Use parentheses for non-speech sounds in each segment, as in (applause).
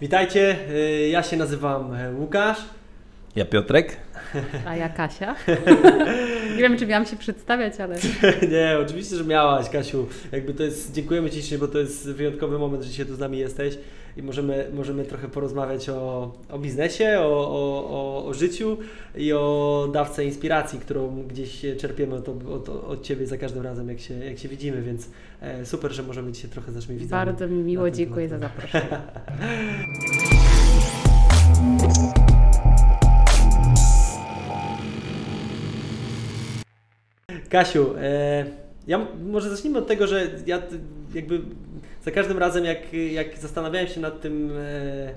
Witajcie, y, ja się nazywam e, Łukasz. Ja Piotrek. A ja Kasia. Nie wiem, czy miałam się przedstawiać, ale. (laughs) Nie, oczywiście, że miałaś, Kasiu. Jakby to jest, dziękujemy Ci bo to jest wyjątkowy moment, że dzisiaj tu z nami jesteś i możemy, możemy trochę porozmawiać o, o biznesie, o, o, o, życiu i o dawce inspiracji, którą gdzieś czerpiemy od, od, od Ciebie za każdym razem, jak się, jak się widzimy, więc e, super, że możemy dzisiaj trochę z naszymi widzami. Bardzo mi miło, dziękuję za zaproszenie. (laughs) Kasiu, e, ja może zacznijmy od tego, że ja jakby za każdym razem, jak, jak zastanawiałem się nad tym, e,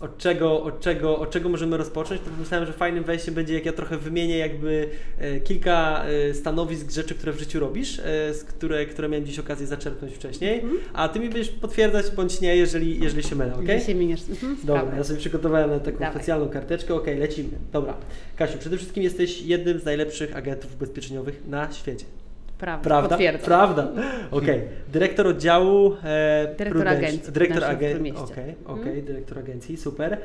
od czego, od, czego, od czego możemy rozpocząć, to myślałem, że fajnym wejściem będzie, jak ja trochę wymienię jakby e, kilka e, stanowisk, rzeczy, które w życiu robisz, e, które, które miałem dziś okazję zaczerpnąć wcześniej, mhm. a Ty mi będziesz potwierdzać bądź nie, jeżeli, jeżeli się mylę, ok? Jeżeli się miniesz. Mhm, Dobra, ja sobie przygotowałem na taką Dawaj. specjalną karteczkę, ok, lecimy. Dobra. Kasiu, przede wszystkim jesteś jednym z najlepszych agentów ubezpieczeniowych na świecie. Prawda, Prawda? Potwierdzam. Prawda. Okej. Okay. Dyrektor oddziału... E, dyrektor agencji. Dyrektor agencji. Okej, okay, okay. hmm. dyrektor agencji, super.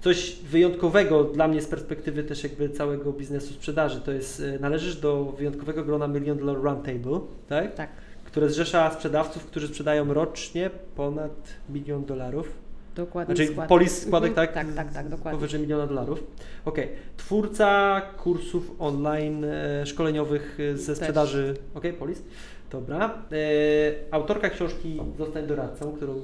Coś wyjątkowego dla mnie z perspektywy też jakby całego biznesu sprzedaży, to jest, e, należysz do wyjątkowego grona Million Dollar Roundtable, tak? Tak. Które zrzesza sprzedawców, którzy sprzedają rocznie ponad milion dolarów Dokładnie. Znaczy składek. polis składek, mhm. tak? Tak, tak, tak, dokładnie. Powyżej miliona dolarów. Okej. Okay. Twórca kursów online e, szkoleniowych e, ze sprzedaży. Okej, okay, polis. Dobra. E, autorka książki Zostań doradcą, którą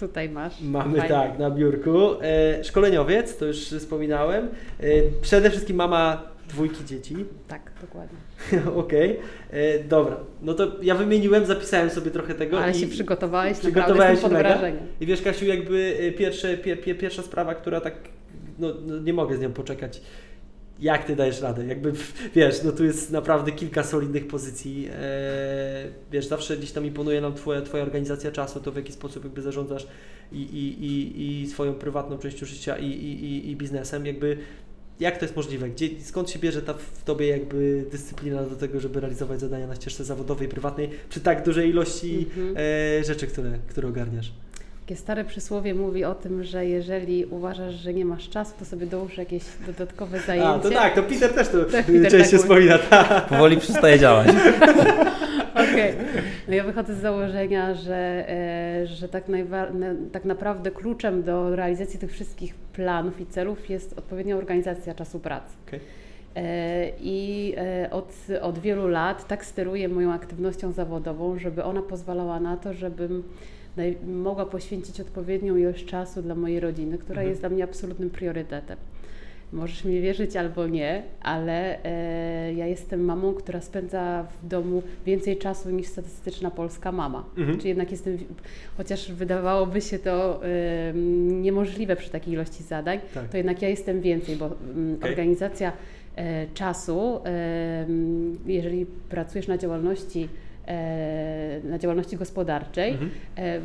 tutaj masz. Mamy Fajnie. tak, na biurku. E, szkoleniowiec, to już wspominałem. E, przede wszystkim mama dwójki dzieci. Tak, dokładnie. (laughs) Okej, okay. E, dobra. No to ja wymieniłem, zapisałem sobie trochę tego. Ale i się przygotowałeś, przygotowałem się pod wrażeniem. I wiesz, Kasiu, jakby e, pierwsze, pie, pie, pierwsza sprawa, która tak, no, no, nie mogę z nią poczekać. Jak ty dajesz radę? Jakby, (laughs) wiesz, no tu jest naprawdę kilka solidnych pozycji. Eee, wiesz, zawsze gdzieś tam imponuje nam twoja, twoja organizacja czasu, to w jaki sposób jakby zarządzasz i, i, i, i swoją prywatną częścią życia i, i, i, i biznesem. Jakby jak to jest możliwe? Gdzie, skąd się bierze ta w Tobie jakby dyscyplina do tego, żeby realizować zadania na ścieżce zawodowej, prywatnej, przy tak dużej ilości -hmm. e, rzeczy, które, które ogarniasz? Takie stare przysłowie mówi o tym, że jeżeli uważasz, że nie masz czasu, to sobie dołóż jakieś dodatkowe zajęcie. A, to tak, to Peter też to tak, Peter częściej tak wspomina. Powoli przestaje działać. (laughs) Okej. Okay. No ja wychodzę z założenia, że, e, że tak, tak naprawdę kluczem do realizacji tych wszystkich planów i celów jest odpowiednia organizacja czasu pracy. Okay. E, I e, od, od wielu lat tak steruję moją aktywnością zawodową, żeby ona pozwalała na to, żebym mogła poświęcić odpowiednią ilość czasu dla mojej rodziny, która mhm. jest dla mnie absolutnym priorytetem. Możesz mi wierzyć albo nie, ale e, ja jestem mamą, która spędza w domu więcej czasu niż statystyczna polska mama. Mhm. Czy jednak jestem, chociaż wydawałoby się to e, niemożliwe przy takiej ilości zadań, tak. to jednak ja jestem więcej, bo mm, okay. organizacja e, czasu, jeżeli pracujesz na działalności na działalności gospodarczej mhm. E,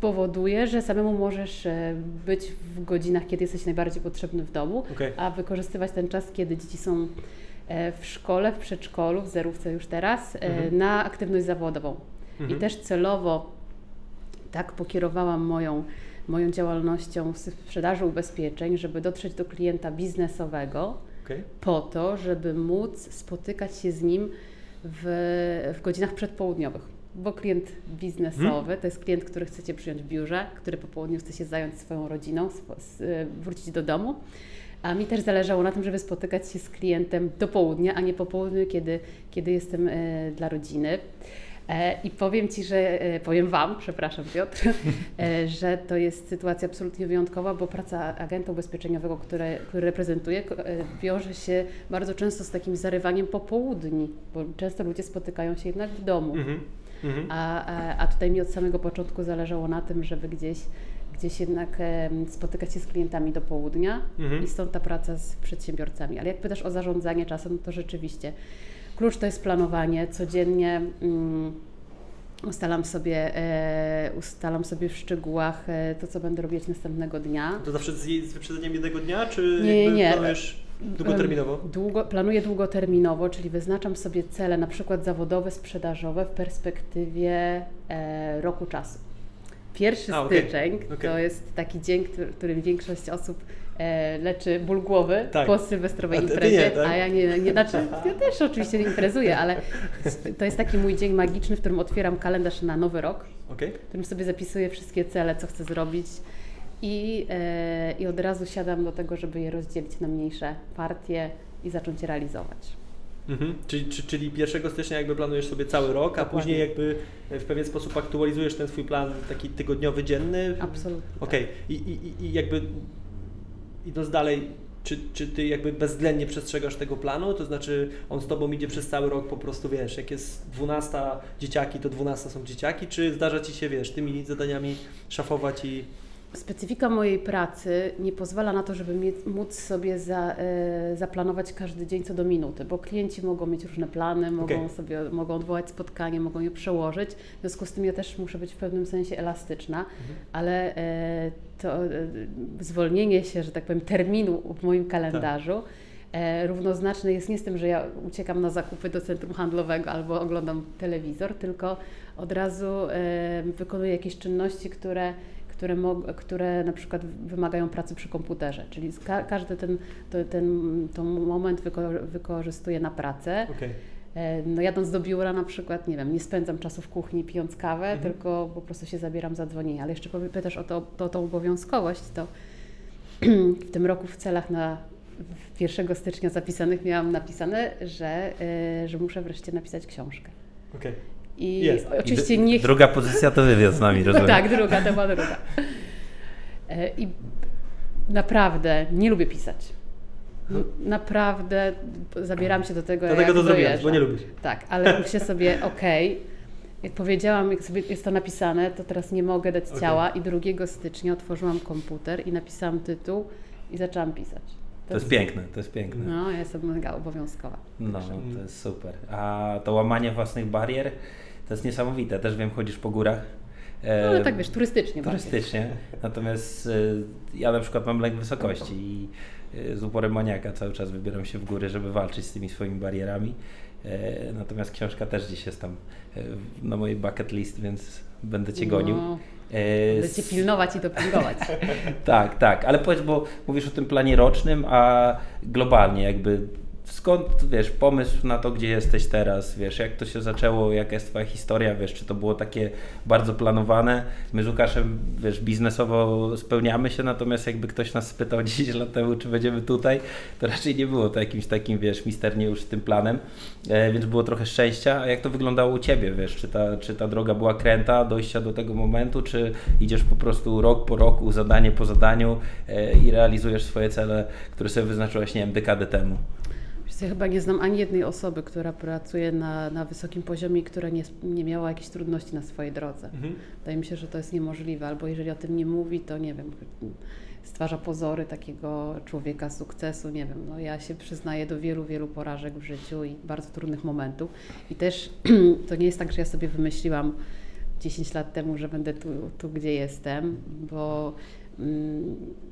powoduje, że samemu możesz e, być w godzinach, kiedy jesteś najbardziej potrzebny w domu, okay. a wykorzystywać ten czas, kiedy dzieci są w szkole, w przedszkolu, w zerówce już teraz, mhm. na aktywność zawodową. Mhm. I też celowo tak pokierowałam moją, moją działalnością w sprzedaży ubezpieczeń, żeby dotrzeć do klienta biznesowego, okay. po to, żeby móc spotykać się z nim w, w godzinach przedpołudniowych. Bo klient biznesowy hmm. to jest klient, który chcecie przyjąć w biurze, który po południu chce się zająć swoją rodziną, wrócić do domu. A mi też zależało na tym, żeby spotykać się z klientem do południa, a nie po południu, kiedy, kiedy jestem e, dla rodziny. E, I powiem Ci, że e, powiem Wam, przepraszam Piotr, (laughs) e, że to jest sytuacja absolutnie wyjątkowa, bo praca agenta ubezpieczeniowego, które, który reprezentuję, wiąże się bardzo często z takim zarywaniem popołudni, bo często ludzie spotykają się jednak w domu. Mhm. Mhm. A, a, a tutaj mi od samego początku zależało na tym, żeby gdzieś gdzieś jednak spotykać się z klientami do południa mhm. i stąd ta praca z przedsiębiorcami. Ale jak pytasz o zarządzanie czasem, to rzeczywiście Klucz to jest planowanie. Codziennie um, ustalam, sobie, e, ustalam sobie w szczegółach e, to, co będę robić następnego dnia. To zawsze z, z wyprzedzeniem jednego dnia, czy nie, nie. planujesz długoterminowo? Długo, planuję długoterminowo, czyli wyznaczam sobie cele, na przykład zawodowe, sprzedażowe w perspektywie e, roku czasu. Pierwszy A, styczeń Okej. to jest taki dzień, który- w którym większość osób e, leczy ból głowy Tak. po sylwestrowej A imprezie, nie, tak? a ja nie, nie, znaczy ja też oczywiście imprezuję, ale to jest taki mój dzień magiczny, w którym otwieram kalendarz na nowy rok, Okej? w którym sobie zapisuję wszystkie cele, co chcę zrobić i, e, i od razu siadam do tego, żeby je rozdzielić na mniejsze partie i zacząć je realizować. Mhm. Czyli, czy- czyli 1 stycznia jakby planujesz sobie cały rok, a Dokładnie. później jakby w pewien sposób aktualizujesz ten swój plan taki tygodniowy, dzienny? Absolutnie. Okej. I, i, i- I jakby idąc dalej, czy, czy ty jakby bezwzględnie przestrzegasz tego planu? To znaczy on z tobą idzie przez cały rok po prostu, wiesz, jak jest 12 dzieciaki, to 12 są dzieciaki, czy zdarza ci się, wiesz, tymi zadaniami szafować i... Specyfika mojej pracy nie pozwala na to, żeby móc sobie za, e, zaplanować każdy dzień co do minuty, bo klienci mogą mieć różne plany, mogą Okej. sobie mogą odwołać spotkanie, mogą je przełożyć. W związku z tym ja też muszę być w pewnym sensie elastyczna, ale e, to e, zwolnienie się, że tak powiem, terminu w moim kalendarzu e, równoznaczne jest nie z tym, że ja uciekam na zakupy do centrum handlowego albo oglądam telewizor, tylko od razu e, wykonuję jakieś czynności, które które, które na przykład wymagają pracy przy komputerze, czyli ka- każdy ten, to, ten moment wyko- wykorzystuję na pracę. Okej. E, No jadąc do biura na przykład, nie wiem, nie spędzam czasu w kuchni pijąc kawę, Mhm. tylko po prostu się zabieram za dzwonienie. Ale jeszcze pytasz o to, to, tą obowiązkowość, to (clears throat) w tym roku w celach na 1 stycznia zapisanych miałam napisane, że, e, że muszę wreszcie napisać książkę. Okej. I Jest. oczywiście I d- nie Druga pozycja to wywiad z nami, rozumiem. (laughs) tak, druga, to była druga. E, I naprawdę nie lubię pisać. N- Naprawdę zabieram się do tego, Dlatego jak to zrobiłaś, dojeżdżam. bo nie lubisz. Tak, ale myślę (laughs) sobie, okej, jak powiedziałam, jak sobie jest to napisane, to teraz nie mogę dać ciała i 2 stycznia otworzyłam komputer i napisałam tytuł i zaczęłam pisać. To jest piękne, to jest piękne. No, ja jestem mega obowiązkowa. No, to jest super. A to łamanie własnych barier to jest niesamowite. Też wiem, chodzisz po górach. E, No, ale tak wiesz, turystycznie bardziej. Turystycznie. Natomiast y, ja na przykład mam lęk wysokości i z uporem maniaka cały czas wybieram się w góry, żeby walczyć z tymi swoimi barierami. E, Natomiast książka też dziś jest tam e, na mojej bucket list, więc będę Cię gonił. No, będę Cię pilnować i dopingować. (laughs) tak, tak, ale powiedz, bo mówisz o tym planie rocznym, a globalnie jakby skąd, wiesz, pomysł na to, gdzie jesteś teraz, wiesz, jak to się zaczęło, jaka jest Twoja historia, wiesz, czy to było takie bardzo planowane? My z Łukaszem, wiesz, biznesowo spełniamy się, natomiast jakby ktoś nas spytał (laughs) 10 lat temu, czy będziemy tutaj, to raczej nie było to jakimś takim, wiesz, misternie już tym planem, e, więc było trochę szczęścia, a jak to wyglądało u Ciebie, wiesz, czy ta, czy ta droga była kręta dojścia do tego momentu, czy idziesz po prostu rok po roku, zadanie po zadaniu e, i realizujesz swoje cele, które sobie wyznaczyłeś, nie wiem, dekadę temu? Ja chyba nie znam ani jednej osoby, która pracuje na, na wysokim poziomie i która nie, nie miała jakichś trudności na swojej drodze. Mhm. Wydaje mi się, że to jest niemożliwe, albo jeżeli o tym nie mówi, to nie wiem, stwarza pozory takiego człowieka sukcesu, nie wiem. No ja się przyznaję do wielu, wielu porażek w życiu i bardzo trudnych momentów. I też (clears throat) to nie jest tak, że ja sobie wymyśliłam 10 lat temu, że będę tu, tu gdzie jestem, bo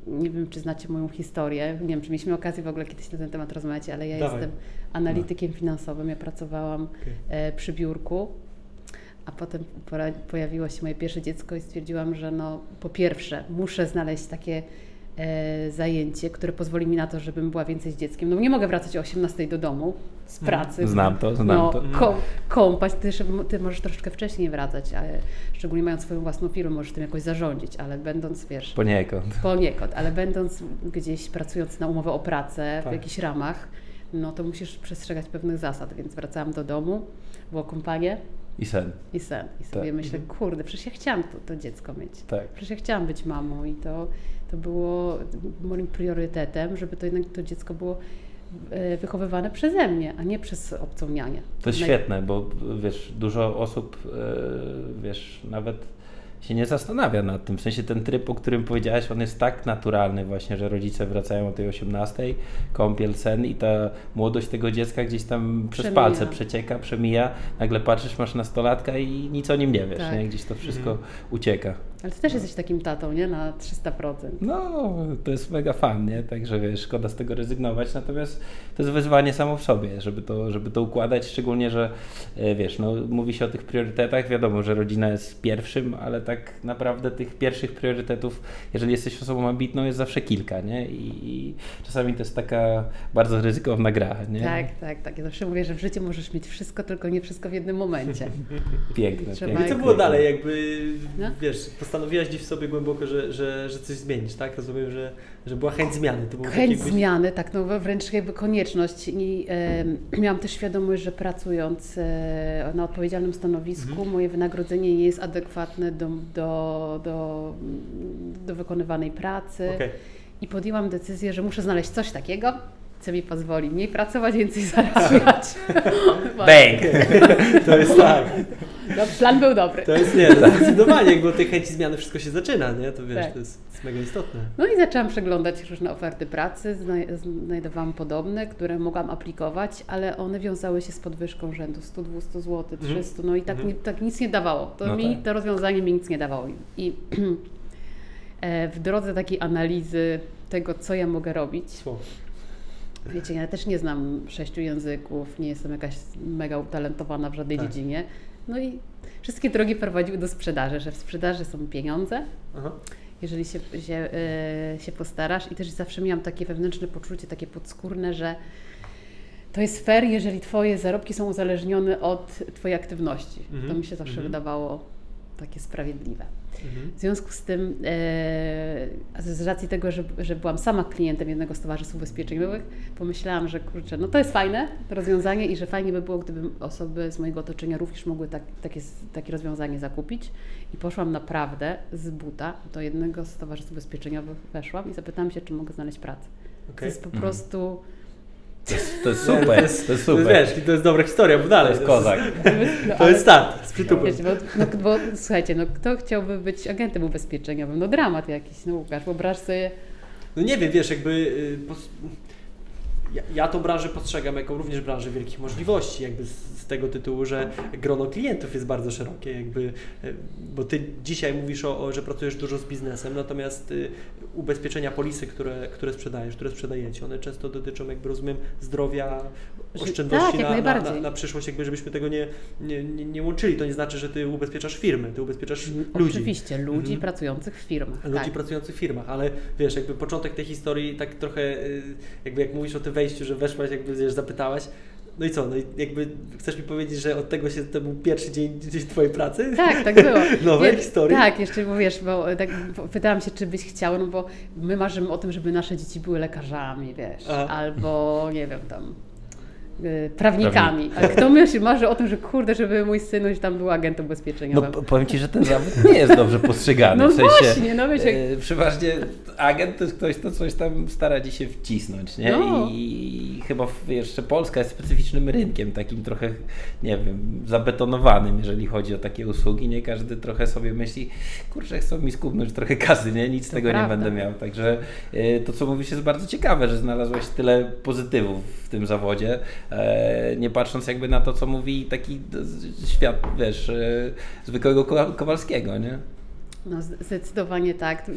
nie wiem, czy znacie moją historię. Nie wiem, czy mieliśmy okazję w ogóle kiedyś na ten temat rozmawiać, ale ja Dawaj. jestem analitykiem finansowym. Ja pracowałam Okej. e, przy biurku, a potem pojawiło się moje pierwsze dziecko i stwierdziłam, że no, po pierwsze muszę znaleźć takie zajęcie, które pozwoli mi na to, żebym była więcej z dzieckiem. No nie mogę wracać o 18 do domu z pracy. Znam to, znam no, to. Ką, kąpać, ty, też- ty możesz troszeczkę wcześniej wracać, ale szczególnie mając swoją własną firmę, możesz tym jakoś zarządzić, ale będąc, wiesz, Poniekąd. Poniekąd, ale będąc gdzieś pracując na umowę o pracę Tak. w jakichś ramach, no to musisz przestrzegać pewnych zasad, więc wracałam do domu, było kompanie I sen. i sen. I sobie Tak. myślę, kurde, przecież ja chciałam to, to dziecko mieć. Tak. Przecież ja chciałam być mamą i to, to było moim priorytetem, żeby to jednak to dziecko było e, wychowywane przeze mnie, a nie przez obcą nianię. To jest Naj- świetne, bo wiesz, dużo osób, e, wiesz, nawet się nie zastanawia nad tym. W sensie ten tryb, o którym powiedziałaś, on jest tak naturalny właśnie, że rodzice wracają o tej 18, kąpiel, sen i ta młodość tego dziecka gdzieś tam przez Przemija. palce przecieka, przemija. Nagle patrzysz, masz nastolatka i nic o nim nie wiesz, Tak. nie? Gdzieś to wszystko Mhm. ucieka. Ale ty też jesteś takim tatą, nie? Na 300%. No, to jest mega fan, nie? Także wiesz, szkoda z tego rezygnować, natomiast to jest wyzwanie samo w sobie, żeby to, żeby to układać, szczególnie, że e, wiesz, no, mówi się o tych priorytetach, wiadomo, że rodzina jest pierwszym, ale tak naprawdę tych pierwszych priorytetów, jeżeli jesteś osobą ambitną, jest zawsze kilka, nie? I, i czasami to jest taka bardzo ryzykowna gra, nie? Tak, tak, tak. Ja zawsze mówię, że w życiu możesz mieć wszystko, tylko nie wszystko w jednym momencie. (laughs) Piękne, Trzeba piękne. I co było dalej, jakby, No. wiesz, postanowiłaś gdzieś w sobie głęboko, że, że, że coś zmienić, tak? Rozumiem, że, że była chęć zmiany. To był taki Chęć jakbyś- zmiany, tak, no wręcz jakby konieczność. I e, (clears throat) miałam też świadomość, że pracując e, na odpowiedzialnym stanowisku, Mhm. moje wynagrodzenie nie jest adekwatne do, do, do, do wykonywanej pracy. Okej. I podjęłam decyzję, że muszę znaleźć coś takiego, co mi pozwoli mniej pracować, więcej zarabiać. (laughs) Bang! To jest tak. No, plan był dobry. To jest nie, to zdecydowanie, od tej chęci zmiany wszystko się zaczyna, nie? To wiesz, Tak. to jest, jest mega istotne. No i zaczęłam przeglądać różne oferty pracy, znaj- znajdowałam podobne, które mogłam aplikować, ale one wiązały się z podwyżką rzędu 100-200 zł, 300, no i tak, Mhm. nie, tak nic nie dawało. To, No mi, tak. to rozwiązanie mi nic nie dawało. I (clears throat) e, w drodze takiej analizy tego, co ja mogę robić, Słowo. Wiecie, ja też nie znam sześciu języków, nie jestem jakaś mega utalentowana w żadnej Tak. dziedzinie, no i wszystkie drogi prowadziły do sprzedaży, że w sprzedaży są pieniądze, Aha. jeżeli się, się, e, się postarasz. I też zawsze miałam takie wewnętrzne poczucie, takie podskórne, że to jest fair, jeżeli Twoje zarobki są uzależnione od Twojej aktywności. Mhm, To mi się zawsze mhm. wydawało takie sprawiedliwe. Mhm. W związku z tym, e, z racji tego, że, że byłam sama klientem jednego z towarzystw ubezpieczeniowych, pomyślałam, że kurczę, no to jest fajne rozwiązanie i że fajnie by było, gdyby osoby z mojego otoczenia również mogły tak, takie, takie rozwiązanie zakupić. I poszłam naprawdę z buta do jednego z towarzystw ubezpieczeniowych, weszłam i zapytałam się, czy mogę znaleźć pracę. To Okej. jest po Mhm. prostu... To jest, to jest super, to jest To jest, super. wiesz, to jest dobra historia, bo dalej. To jest kozak. No, To jest (laughs) start, z przytupem. Wiecie, bo, no, bo słuchajcie, no kto chciałby być agentem ubezpieczeniowym? No dramat jakiś, no Łukasz, wyobraź sobie, No nie wiem, wiesz, jakby y, pos... ja, ja tą branżę postrzegam jako również branżę wielkich możliwości, jakby z, z tego tytułu, że grono klientów jest bardzo szerokie, jakby, y, bo ty dzisiaj mówisz o, o że pracujesz dużo z biznesem, natomiast y, ubezpieczenia polisy, które, które sprzedajesz, które sprzedajecie, one często dotyczą, jakby rozumiem, zdrowia, oszczędności tak, na, na, na, przyszłość, jakby żebyśmy tego nie, nie, nie, nie łączyli. To nie znaczy, że ty ubezpieczasz firmy, ty ubezpieczasz ludzi. Oczywiście, ludzi Mhm. pracujących w firmach. ludzi tak. pracujących w firmach, ale wiesz, jakby początek tej historii tak trochę, y, jakby jak mówisz o tym wejściu, że weszłaś, jakby wiesz, zapytałaś, no i co, no i jakby chcesz mi powiedzieć, że od tego się, to był pierwszy dzień, Twojej pracy? Tak, tak było. (laughs) Nowej historii? Tak, jeszcze bo wiesz, bo tak pytałam się, czy byś chciał, no bo my marzymy o tym, żeby nasze dzieci były lekarzami, wiesz, Aha. albo nie wiem, tam y, prawnikami. A kto myśli, marzy o tym, że kurde, żeby mój synuś tam był agentem No ubezpieczeniowym. p- powiem Ci, że ten zawód nie jest dobrze postrzegany. No w sensie, właśnie, no jak- e, przeważnie agent to jest ktoś, kto coś tam stara Ci się wcisnąć, nie? No. I chyba jeszcze Polska jest specyficznym rynkiem, takim trochę, nie wiem, zabetonowanym, jeżeli chodzi o takie usługi. Nie każdy trochę sobie myśli, kurczę, chcą mi skubnąć trochę kasy, nie? Nic z tego prawda. nie będę miał. Także e, to, co mówisz, jest bardzo ciekawe, że znalazłaś tyle pozytywów w tym zawodzie, nie patrząc jakby na to, co mówi taki świat, wiesz, e, zwykłego Ko- Kowalskiego, nie? No zdecydowanie tak.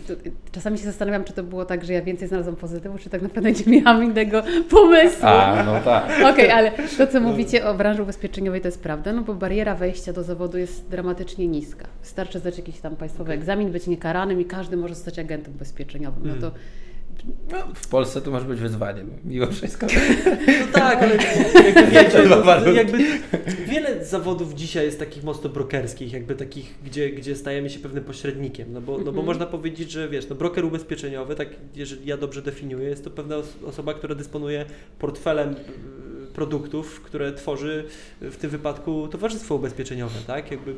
Czasami się zastanawiam, czy to było tak, że ja więcej znalazłam pozytywów, czy tak naprawdę nie miałam innego pomysłu. A, no tak. Okej, ale to, co mówicie o branży ubezpieczeniowej, to jest prawda, no bo bariera wejścia do zawodu jest dramatycznie niska. Wystarczy zdać jakiś tam państwowy egzamin, być niekaranym i każdy może zostać agentem ubezpieczeniowym. No to No, w Polsce to może być wyzwaniem, mimo wszystko. (laughs) No tak, ale (laughs) jakby, warunki. jakby wiele zawodów dzisiaj jest takich mocno brokerskich, jakby takich, gdzie, gdzie stajemy się pewnym pośrednikiem, no bo, no bo Mhm. można powiedzieć, że wiesz, no broker ubezpieczeniowy, tak jeżeli ja dobrze definiuję, jest to pewna os- osoba, która dysponuje portfelem y, produktów, które tworzy w tym wypadku towarzystwo ubezpieczeniowe, tak? Jakby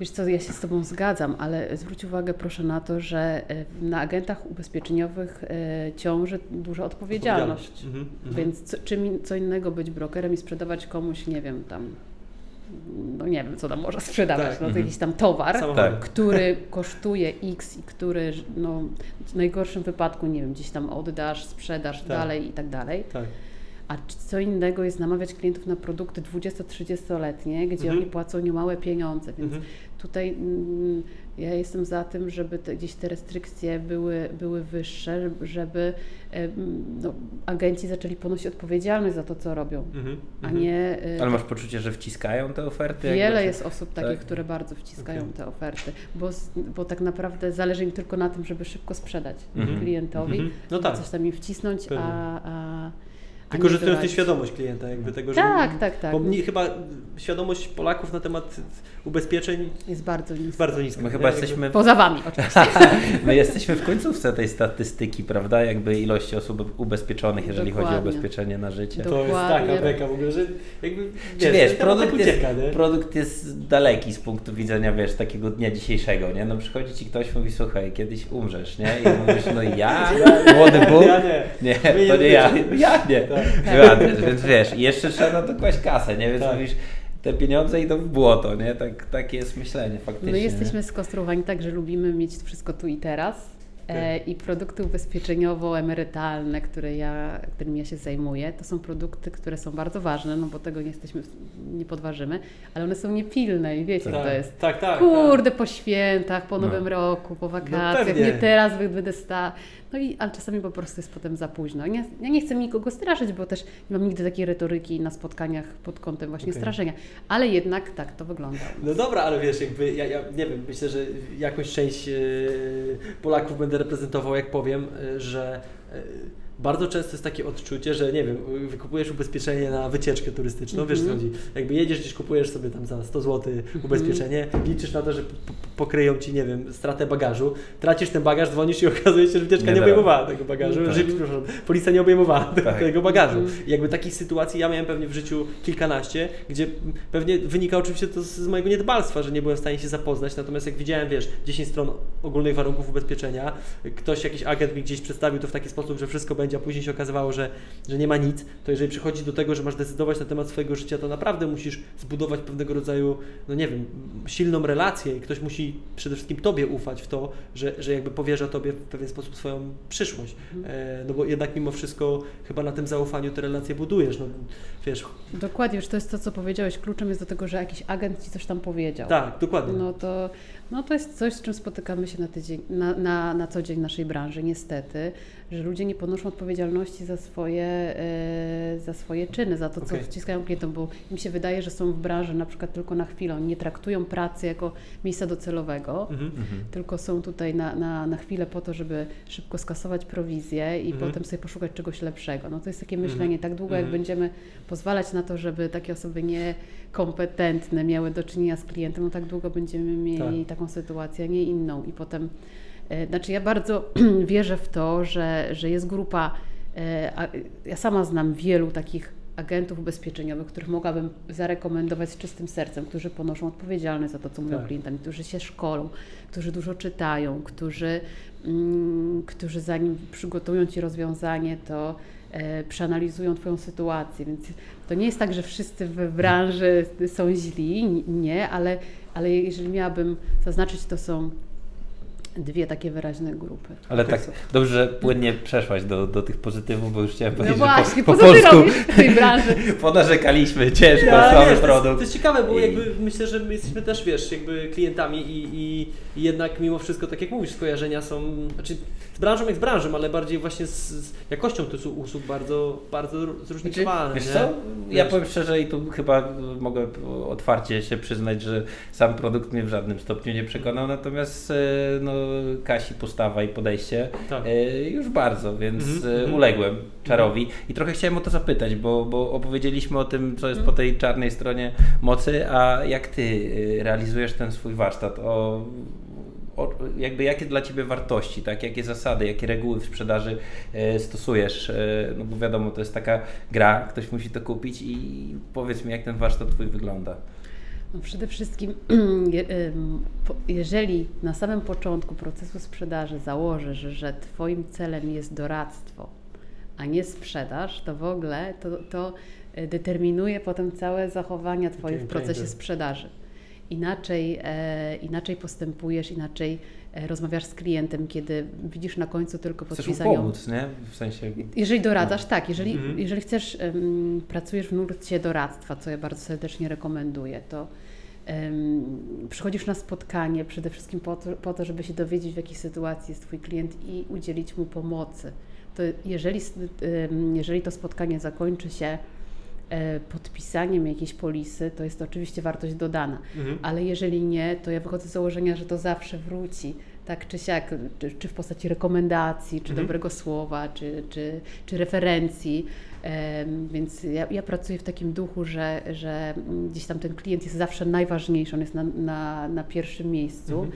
Wiesz co, ja się z Tobą zgadzam, ale zwróć uwagę proszę na to, że e, na agentach ubezpieczeniowych e, ciąży duża odpowiedzialność. Mhm, mhm. Więc co, czym co innego być brokerem i sprzedawać komuś, nie wiem, tam, no nie wiem, co tam można sprzedawać, Tak. no to Mhm. jakiś tam towar, Samochody. Tak. który kosztuje X i który, no w najgorszym wypadku, nie wiem, gdzieś tam oddasz, sprzedasz Tak. dalej i tak dalej. Tak. A co innego jest namawiać klientów na produkty 20-30-letnie, gdzie Mhm. oni płacą niemałe pieniądze, więc Mhm. tutaj mm, ja jestem za tym, żeby te, gdzieś te restrykcje były, były wyższe, żeby em, no, agenci zaczęli ponosić odpowiedzialność za to, co robią, Mhm. a Mhm. nie... y, Ale masz poczucie, że wciskają te oferty? Wiele jest osób takich, tak? które bardzo wciskają Okej. te oferty, bo, bo tak naprawdę zależy im tylko na tym, żeby szybko sprzedać Mhm. klientowi, Mhm. No tak. coś tam im wcisnąć, Pewnie. a, a, Wykorzystując tę świadomość klienta, jakby tego, że. Tak, tak, tak. Bo mnie, chyba świadomość Polaków na temat ubezpieczeń Jest bardzo jest nisko. bardzo niska. My chyba Jakby- jesteśmy Poza Wami oczywiście. (laughs) My jesteśmy w końcówce tej statystyki, prawda? Jakby ilości osób ubezpieczonych, jeżeli chodzi o Dokładnie. ubezpieczenie na życie. Do- To jest Dokładnie. taka beka w ogóle, że jakby. Czy wiesz, produkt tak jest, ucieka, nie? produkt jest daleki z punktu widzenia, wiesz, takiego dnia dzisiejszego, nie? No przychodzi ci ktoś, mówi, słuchaj, kiedyś umrzesz, nie? I mówisz, no ja, (laughs) młody Bóg? Ja nie. Nie, to nie ja. Ja nie. Tak. Ładnie, więc wiesz, i jeszcze trzeba na to kłaść kasę, nie? Więc Tak. mówisz, te pieniądze idą w błoto, nie? Tak, takie jest myślenie faktycznie. My nie? jesteśmy skonstruowani tak, że lubimy mieć wszystko tu i teraz. E, I produkty ubezpieczeniowo-emerytalne, które ja, którymi ja się zajmuję, to są produkty, które są bardzo ważne, no bo tego nie jesteśmy, nie podważymy, ale one są niepilne i wiecie, Tak, jak to jest. tak, tak. Kurde, po świętach, po No. nowym roku, po wakacjach, pewnie. nie teraz będę sta. No i, ale czasami po prostu jest potem za późno. Nie, ja nie chcę nikogo straszyć, bo też nie mam nigdy takiej retoryki na spotkaniach pod kątem właśnie Okej. straszenia. Ale jednak tak to wygląda. No dobra, ale wiesz, jakby ja, ja nie wiem, myślę, że jakąś część e, Polaków będę reprezentował, jak powiem, e, że e, bardzo często jest takie odczucie, że nie wiem, wykupujesz ubezpieczenie na wycieczkę turystyczną, wiesz co Mhm. chodzi, jakby jedziesz gdzieś, kupujesz sobie tam za 100 zł ubezpieczenie, liczysz na to, że p- p- pokryją Ci, nie wiem, stratę bagażu, tracisz ten bagaż, dzwonisz i (laughs) okazuje się, że wycieczka Nie nie, obejmowała tego bagażu, Tak. że, przepraszam, policja nie obejmowała te- Tak. tego bagażu. Mhm. I jakby takich sytuacji ja miałem pewnie w życiu kilkanaście, gdzie pewnie wynika oczywiście to z, z mojego niedbalstwa, że nie byłem w stanie się zapoznać, natomiast jak widziałem, wiesz, 10 stron ogólnych warunków ubezpieczenia, ktoś, jakiś agent mi gdzieś przedstawił to w taki sposób, że wszystko będzie, a później się okazywało, że, że nie ma nic, to jeżeli przychodzi do tego, że masz decydować na temat swojego życia, to naprawdę musisz zbudować pewnego rodzaju, no nie wiem, silną relację i ktoś musi przede wszystkim Tobie ufać w to, że, że jakby powierza Tobie w pewien sposób swoją przyszłość. E, no bo jednak mimo wszystko chyba na tym zaufaniu te relacje budujesz, no wiesz, Dokładnie, już to jest to, co powiedziałeś. Kluczem jest do tego, że jakiś agent ci coś tam powiedział. tak, dokładnie. No to, no to jest coś, z czym spotykamy się na, tydzień, na, na, na co dzień w naszej branży, niestety, że ludzie nie ponoszą odpowiedzialności za swoje, e, za swoje czyny, za to, co Okej. wciskają klientom, bo im się wydaje, że są w branży na przykład tylko na chwilę, oni nie traktują pracy jako miejsca docelowego, Mhm. Mhm. tylko są tutaj na, na, na chwilę po to, żeby szybko skasować prowizję i Mhm. potem sobie poszukać czegoś lepszego. No to jest takie Mhm. myślenie, tak długo jak Mhm. będziemy pozwalać na to, żeby takie osoby niekompetentne miały do czynienia z klientem, no tak długo będziemy mieli taką sytuację, a nie inną. I potem, znaczy ja bardzo (clears throat) wierzę w to, że, że jest grupa, e, ja sama znam wielu takich agentów ubezpieczeniowych, których mogłabym zarekomendować z czystym sercem, którzy ponoszą odpowiedzialność za to, co mówią Tak. klientami, którzy się szkolą, którzy dużo czytają, którzy, mm, którzy zanim przygotują Ci rozwiązanie, to e, przeanalizują Twoją sytuację, więc to nie jest tak, że wszyscy w branży są źli, nie, ale, ale jeżeli miałabym zaznaczyć, to są dwie takie wyraźne grupy. Ale tak dobrze, że płynnie przeszłaś do, do tych pozytywów, bo już chciałem No powiedzieć, właśnie, że po, po polsku w tej branży? (laughs) ponarzekaliśmy, ciężko, Ja, słaby wiesz, to, jest, produkt. to jest ciekawe, bo I- jakby myślę, że my jesteśmy też, wiesz, jakby klientami i, i, i jednak mimo wszystko, tak jak mówisz, skojarzenia są, znaczy z branżą jak z branżą, ale bardziej właśnie z, z jakością tych usług bardzo, bardzo zróżnicowane. Wiesz nie? co, ja Wiesz. powiem szczerze i tu chyba mogę otwarcie się przyznać, że sam produkt mnie w żadnym stopniu nie przekonał, natomiast e, no, Kasi postawa i podejście Tak. e, już bardzo, więc Mhm, e, mhm. uległem czarowi i trochę chciałem o to zapytać, bo, bo opowiedzieliśmy o tym, co jest Mhm. po tej czarnej stronie mocy, a jak Ty realizujesz ten swój warsztat? O, jakby jakie dla Ciebie wartości, tak? jakie zasady, jakie reguły w sprzedaży e, stosujesz? E, no bo wiadomo, to jest taka gra, ktoś musi to kupić i powiedz mi, jak ten warsztat Twój wygląda. No przede wszystkim, (clears throat) jeżeli na samym początku procesu sprzedaży założysz, że Twoim celem jest doradztwo, a nie sprzedaż, to w ogóle to, to y, determinuje potem całe zachowania Twoje w procesie sprzedaży. Inaczej, e, inaczej postępujesz, inaczej e, rozmawiasz z klientem, kiedy widzisz na końcu tylko Chcesz podpisanie. pomóc, nie? W sensie... Jeżeli doradzasz, tak, jeżeli, Mhm. jeżeli chcesz, em, pracujesz w nurcie doradztwa, co ja bardzo serdecznie rekomenduję, to em, przychodzisz na spotkanie przede wszystkim po to, po to, żeby się dowiedzieć, w jakiej sytuacji jest Twój klient i udzielić mu pomocy. To jeżeli, jeżeli to spotkanie zakończy się podpisaniem jakiejś polisy, to jest to oczywiście wartość dodana. Mhm. Ale jeżeli nie, to ja wychodzę z założenia, że to zawsze wróci, tak czy siak, czy, czy w postaci rekomendacji, czy Mhm. dobrego słowa, czy, czy, czy referencji. Więc ja, ja pracuję w takim duchu, że, że gdzieś tam ten klient jest zawsze najważniejszy, on jest na, na, na pierwszym miejscu Mhm.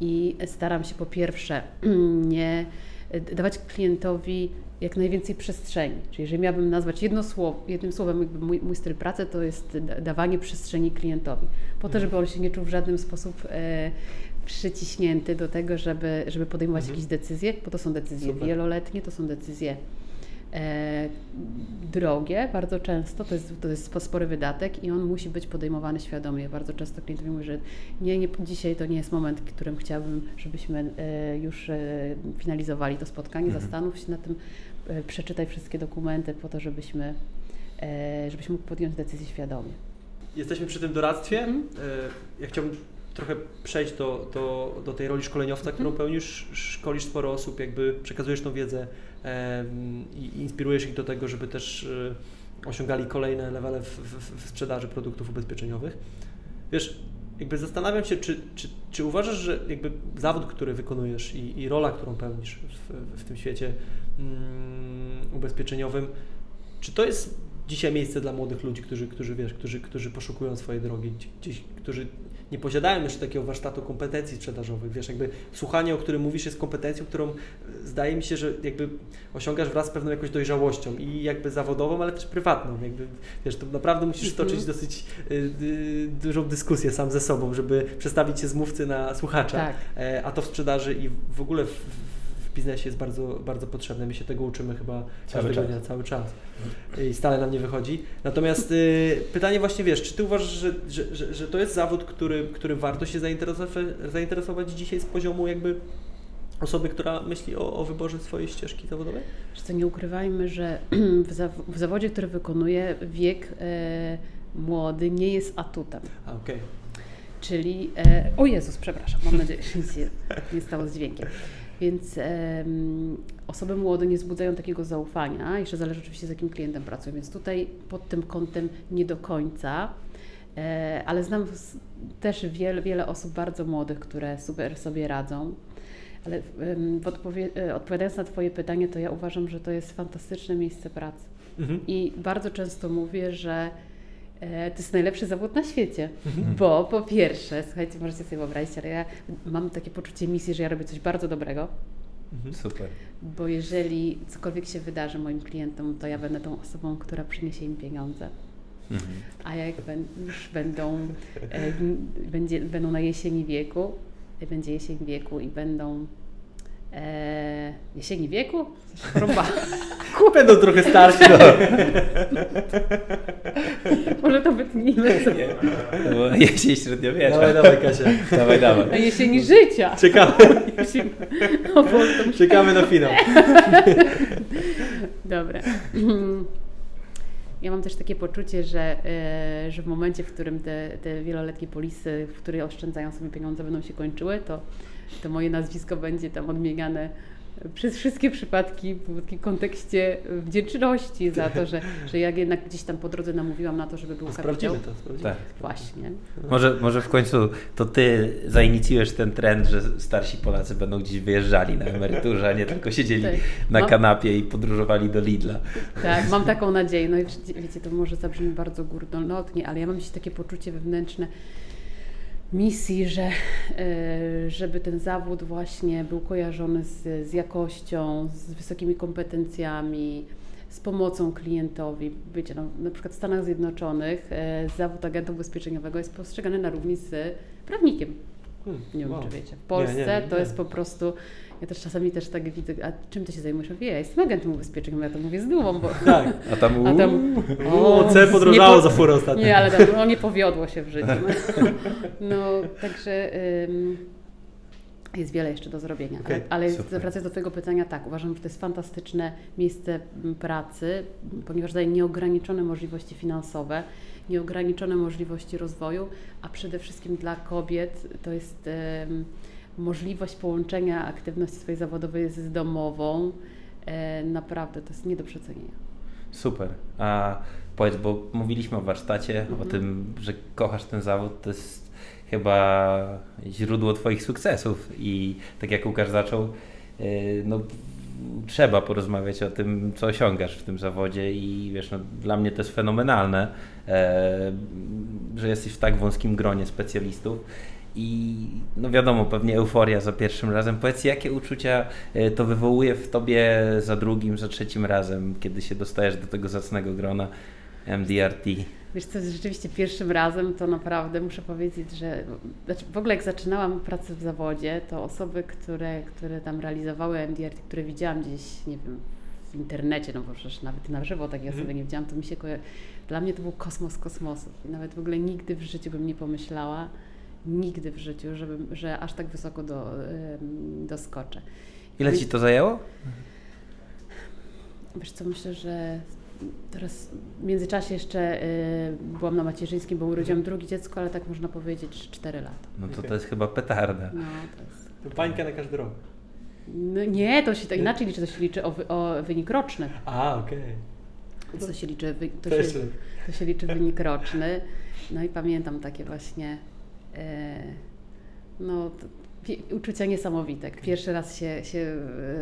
i staram się po pierwsze (clears throat) nie dawać klientowi jak najwięcej przestrzeni. Czyli jeżeli miałabym nazwać jedno słowo, jednym słowem jakby mój, mój styl pracy, to jest da- dawanie przestrzeni klientowi. Po to, żeby on się nie czuł w żaden sposób e, przyciśnięty do tego, żeby, żeby podejmować Mhm. jakieś decyzje, bo to są decyzje Super. wieloletnie, to są decyzje drogie bardzo często, to jest, to jest spo- spory wydatek i on musi być podejmowany świadomie. Bardzo często klient mówi, że nie, nie, dzisiaj to nie jest moment, w którym chciałbym, żebyśmy e, już e, finalizowali to spotkanie, Mhm. zastanów się na tym, e, przeczytaj wszystkie dokumenty po to, żebyśmy, e, żebyś mógł podjąć decyzję świadomie. Jesteśmy przy tym doradztwie. Mhm. E, Ja chciałbym trochę przejść do, do, do tej roli szkoleniowca, którą Mhm. pełnisz. Szkolisz sporo osób, jakby przekazujesz tą wiedzę i inspirujesz ich do tego, żeby też e, osiągali kolejne levele w, w, w sprzedaży produktów ubezpieczeniowych. Wiesz, jakby zastanawiam się, czy, czy, czy uważasz, że jakby zawód, który wykonujesz i, i rola, którą pełnisz w, w tym świecie mm, ubezpieczeniowym, czy to jest dzisiaj miejsce dla młodych ludzi, którzy, którzy wiesz, którzy, którzy poszukują swojej drogi, gdzieś, którzy nie posiadają jeszcze takiego warsztatu kompetencji sprzedażowych, wiesz, jakby słuchanie, o którym mówisz, jest kompetencją, którą e, zdaje mi się, że jakby osiągasz wraz z pewną jakąś dojrzałością i jakby zawodową, ale też prywatną, jakby, wiesz, to naprawdę musisz Mhm. stoczyć dosyć y, y, dużą dyskusję sam ze sobą, żeby przestawić się z mówcy na słuchacza, Tak. E, a to w sprzedaży i w ogóle w biznesie jest bardzo, bardzo potrzebne. My się tego uczymy chyba Cały każdego czas. dnia, cały czas. I stale nam nie wychodzi. Natomiast y, pytanie właśnie, wiesz, czy ty uważasz, że, że, że, że to jest zawód, który, który warto się zainteresować, zainteresować dzisiaj z poziomu jakby osoby, która myśli o, o wyborze swojej ścieżki zawodowej? Że co nie ukrywajmy, że (clears throat) w, zaw- w zawodzie, który wykonuję, wiek e, młody nie jest atutem. A, okej. Czyli, e, o Jezus, przepraszam, mam nadzieję, że nic nie, nie stało z dźwiękiem. Więc em, osoby młode nie wzbudzają takiego zaufania, jeszcze zależy oczywiście z jakim klientem pracują, więc tutaj pod tym kątem nie do końca, e, ale znam też wiele, wiele osób bardzo młodych, które super sobie radzą. Ale w odpowie- e, odpowiadając na Twoje pytanie, to ja uważam, że to jest fantastyczne miejsce pracy. Mhm. I bardzo często mówię, że to jest najlepszy zawód na świecie, bo po pierwsze, słuchajcie, możecie sobie wyobrazić, ale ja mam takie poczucie misji, że ja robię coś bardzo dobrego, Mhm. Super. bo jeżeli cokolwiek się wydarzy moim klientom, to ja będę tą osobą, która przyniesie im pieniądze. Mhm. A jak już będą, e, będzie, będą na jesieni wieku, e, będzie jesień wieku i będą e, jesieni wieku? Choroba. Będą (laughs) trochę starsi. No. (laughs) Może to wytnijmy. Nie, to było jesień średniowiecza. Dawaj, dawaj Kasia. dawaj, dawaj. Na jesieni życia. Czekamy, Jesień- O Boże, czekamy na finał. (laughs) Dobra. Ja mam też takie poczucie, że, e, że w momencie, w którym te, te wieloletnie polisy, w której oszczędzają sobie pieniądze, będą się kończyły, to, (laughs) to moje nazwisko będzie tam odmieniane przez wszystkie przypadki w takim kontekście wdzięczności za to, że, że ja jednak gdzieś tam po drodze namówiłam na to, żeby był kapitał. Sprawdzimy to. Sprawdzimy. Tak. Właśnie. Może, może w końcu to ty zainicjujesz ten trend, że starsi Polacy będą gdzieś wyjeżdżali na emeryturze, a nie tylko siedzieli Tak. na kanapie i podróżowali do Lidla. Tak, mam taką nadzieję. No i wiecie- to może zabrzmi bardzo górnolotnie, ale ja mam dzisiaj takie poczucie wewnętrzne misji, że e, żeby ten zawód właśnie był kojarzony z, z jakością, z wysokimi kompetencjami, z pomocą klientowi. Wiecie, no, na przykład w Stanach Zjednoczonych e, zawód agenta ubezpieczeniowego jest postrzegany na równi z prawnikiem. Hmm, Nie wiem, wow. czy wiecie. W Polsce Nie, nie, nie, to jest po prostu. Ja też czasami też tak widzę, a czym ty się zajmujesz? Ja Mówię, ja jestem agentem ubezpieczeniowym, ja to mówię z dumą, bo. (laughs) Tak. A tam, A tam. O, C podrożało nie za furę ostatnio. Nie, ale tam, no, nie powiodło się w życiu. (laughs) No, także ym, Jest wiele jeszcze do zrobienia, Okej, ale, ale wracając do Twojego pytania, tak, uważam, że to jest fantastyczne miejsce pracy, ponieważ daje nieograniczone możliwości finansowe, nieograniczone możliwości rozwoju, a przede wszystkim dla kobiet to jest em, możliwość połączenia aktywności swojej zawodowej z domową. E, naprawdę, to jest nie do przecenienia. Super. A powiedz, bo mówiliśmy o warsztacie, o Mhm. tym, że kochasz ten zawód, to jest chyba źródło Twoich sukcesów i tak jak Łukasz zaczął, yy, no trzeba porozmawiać o tym, co osiągasz w tym zawodzie i wiesz, no, dla mnie to jest fenomenalne, e, że jesteś w tak wąskim gronie specjalistów. I no wiadomo, pewnie euforia za pierwszym razem. Powiedz, jakie uczucia e, to wywołuje w tobie za drugim, za trzecim razem, kiedy się dostajesz do tego zacnego grona MDRT? Wiesz co, rzeczywiście pierwszym razem to naprawdę muszę powiedzieć, że znaczy w ogóle jak zaczynałam pracę w zawodzie, to osoby, które, które tam realizowały MDRT, które widziałam gdzieś, nie wiem, w internecie, no bo przecież nawet na żywo takiej Mhm. osoby nie widziałam, to mi się koja... Dla mnie to był kosmos kosmosów i nawet w ogóle nigdy w życiu bym nie pomyślała, nigdy w życiu, żebym, że aż tak wysoko do, doskoczę. Ile ci to zajęło? Wiesz co, myślę, że teraz w międzyczasie jeszcze y, byłam na macierzyńskim, bo urodziłam drugie dziecko, ale tak można powiedzieć, że 4 lata. No to to jest chyba petarda. No, to jest... To bańka na każdy rok. No, nie, to się to inaczej liczy, to się liczy o, wy, o wynik roczny. A, okej. Więc to się liczy, to, To się, to liczy wynik roczny. No i pamiętam takie właśnie no, to, pi- uczucia niesamowite. Pierwszy raz się, się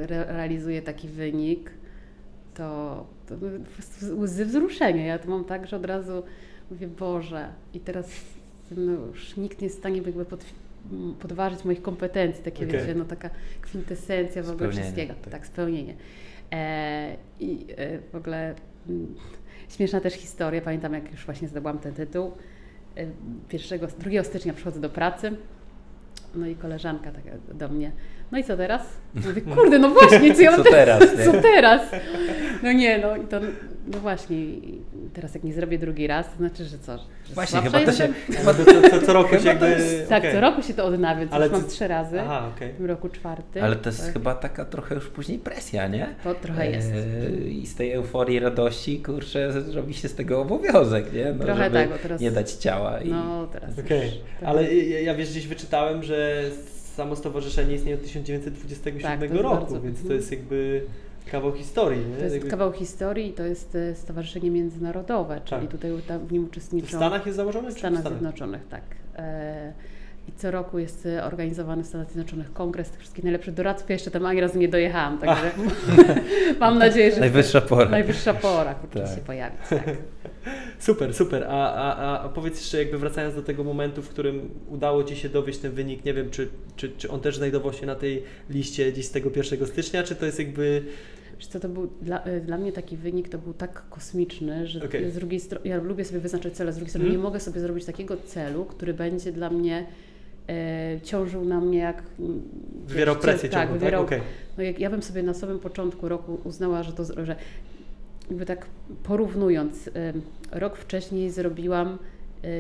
re, realizuje taki wynik, to, to no, łzy wzruszenia. Ja to mam tak, że od razu mówię, Boże, i teraz no, już nikt nie jest w stanie jakby pod, podważyć moich kompetencji, takie Okej. wiecie, no taka kwintesencja w ogóle wszystkiego. tak. Tak, spełnienie. E, I e, w ogóle mm, śmieszna też historia, pamiętam jak już właśnie zdobyłam ten tytuł, e, pierwszego, 2 stycznia przychodzę do pracy, no i koleżanka taka do mnie, no i co teraz? Mówię, kurde, no właśnie, co ja (laughs) mam Co teraz, nie? Co teraz? No nie, no i to, no właśnie, teraz jak nie zrobię drugi raz, to znaczy, że co? Że Właśnie, chyba to się... No to co, co, co roku się Chyba to jakby... jest- Tak, okej. co roku się to odnawia, więc Ale już mam trzy razy. Aha, okej. W roku czwartym. Ale to jest tak. chyba taka trochę już później presja, nie? To trochę jest. E, I z tej euforii, radości, kurczę, robi się z tego obowiązek, nie? No, Trochę żeby tak, bo teraz- nie dać ciała. I... No teraz Okej, już trochę- ale ja, ja wiesz, gdzieś wyczytałem, że samo stowarzyszenie istnieje od 1927 Tak, jest roku, bardzo- więc to jest jakby kawał historii, nie? To jest jakby... kawał historii i to jest e, Stowarzyszenie Międzynarodowe, czyli Tak. tutaj w nim W uczestniczą Stanach jest założone? w czy Stanach Zjednoczonych, tak. E, I co roku jest e, organizowany w Stanach Zjednoczonych kongres tych wszystkich najlepszych doradców. Ja jeszcze tam ani razu nie dojechałam, także (laughs) mam nadzieję, że Najwyższa pora. najwyższa pora (laughs) kurczę Tak. się pojawić. (laughs) Tak. Super, super. A, a, a- powiedz jeszcze, jakby wracając do tego momentu, w którym udało Ci się dowieść ten wynik, nie wiem, czy, czy, czy on też znajdował się na tej liście gdzieś z tego 1 stycznia, czy to jest jakby... Wiesz co, to był dla, e, dla mnie taki wynik to był tak kosmiczny, że Okej. z drugiej strony, ja lubię sobie wyznaczyć cele, z drugiej strony Mhm. nie mogę sobie zrobić takiego celu, który będzie dla mnie e, ciążył na mnie jak... mm, Wywierał presję tak, ciągłą, tak? Okej. No jak ja bym sobie na samym początku roku uznała, że to, że jakby tak porównując, em, rok wcześniej zrobiłam e,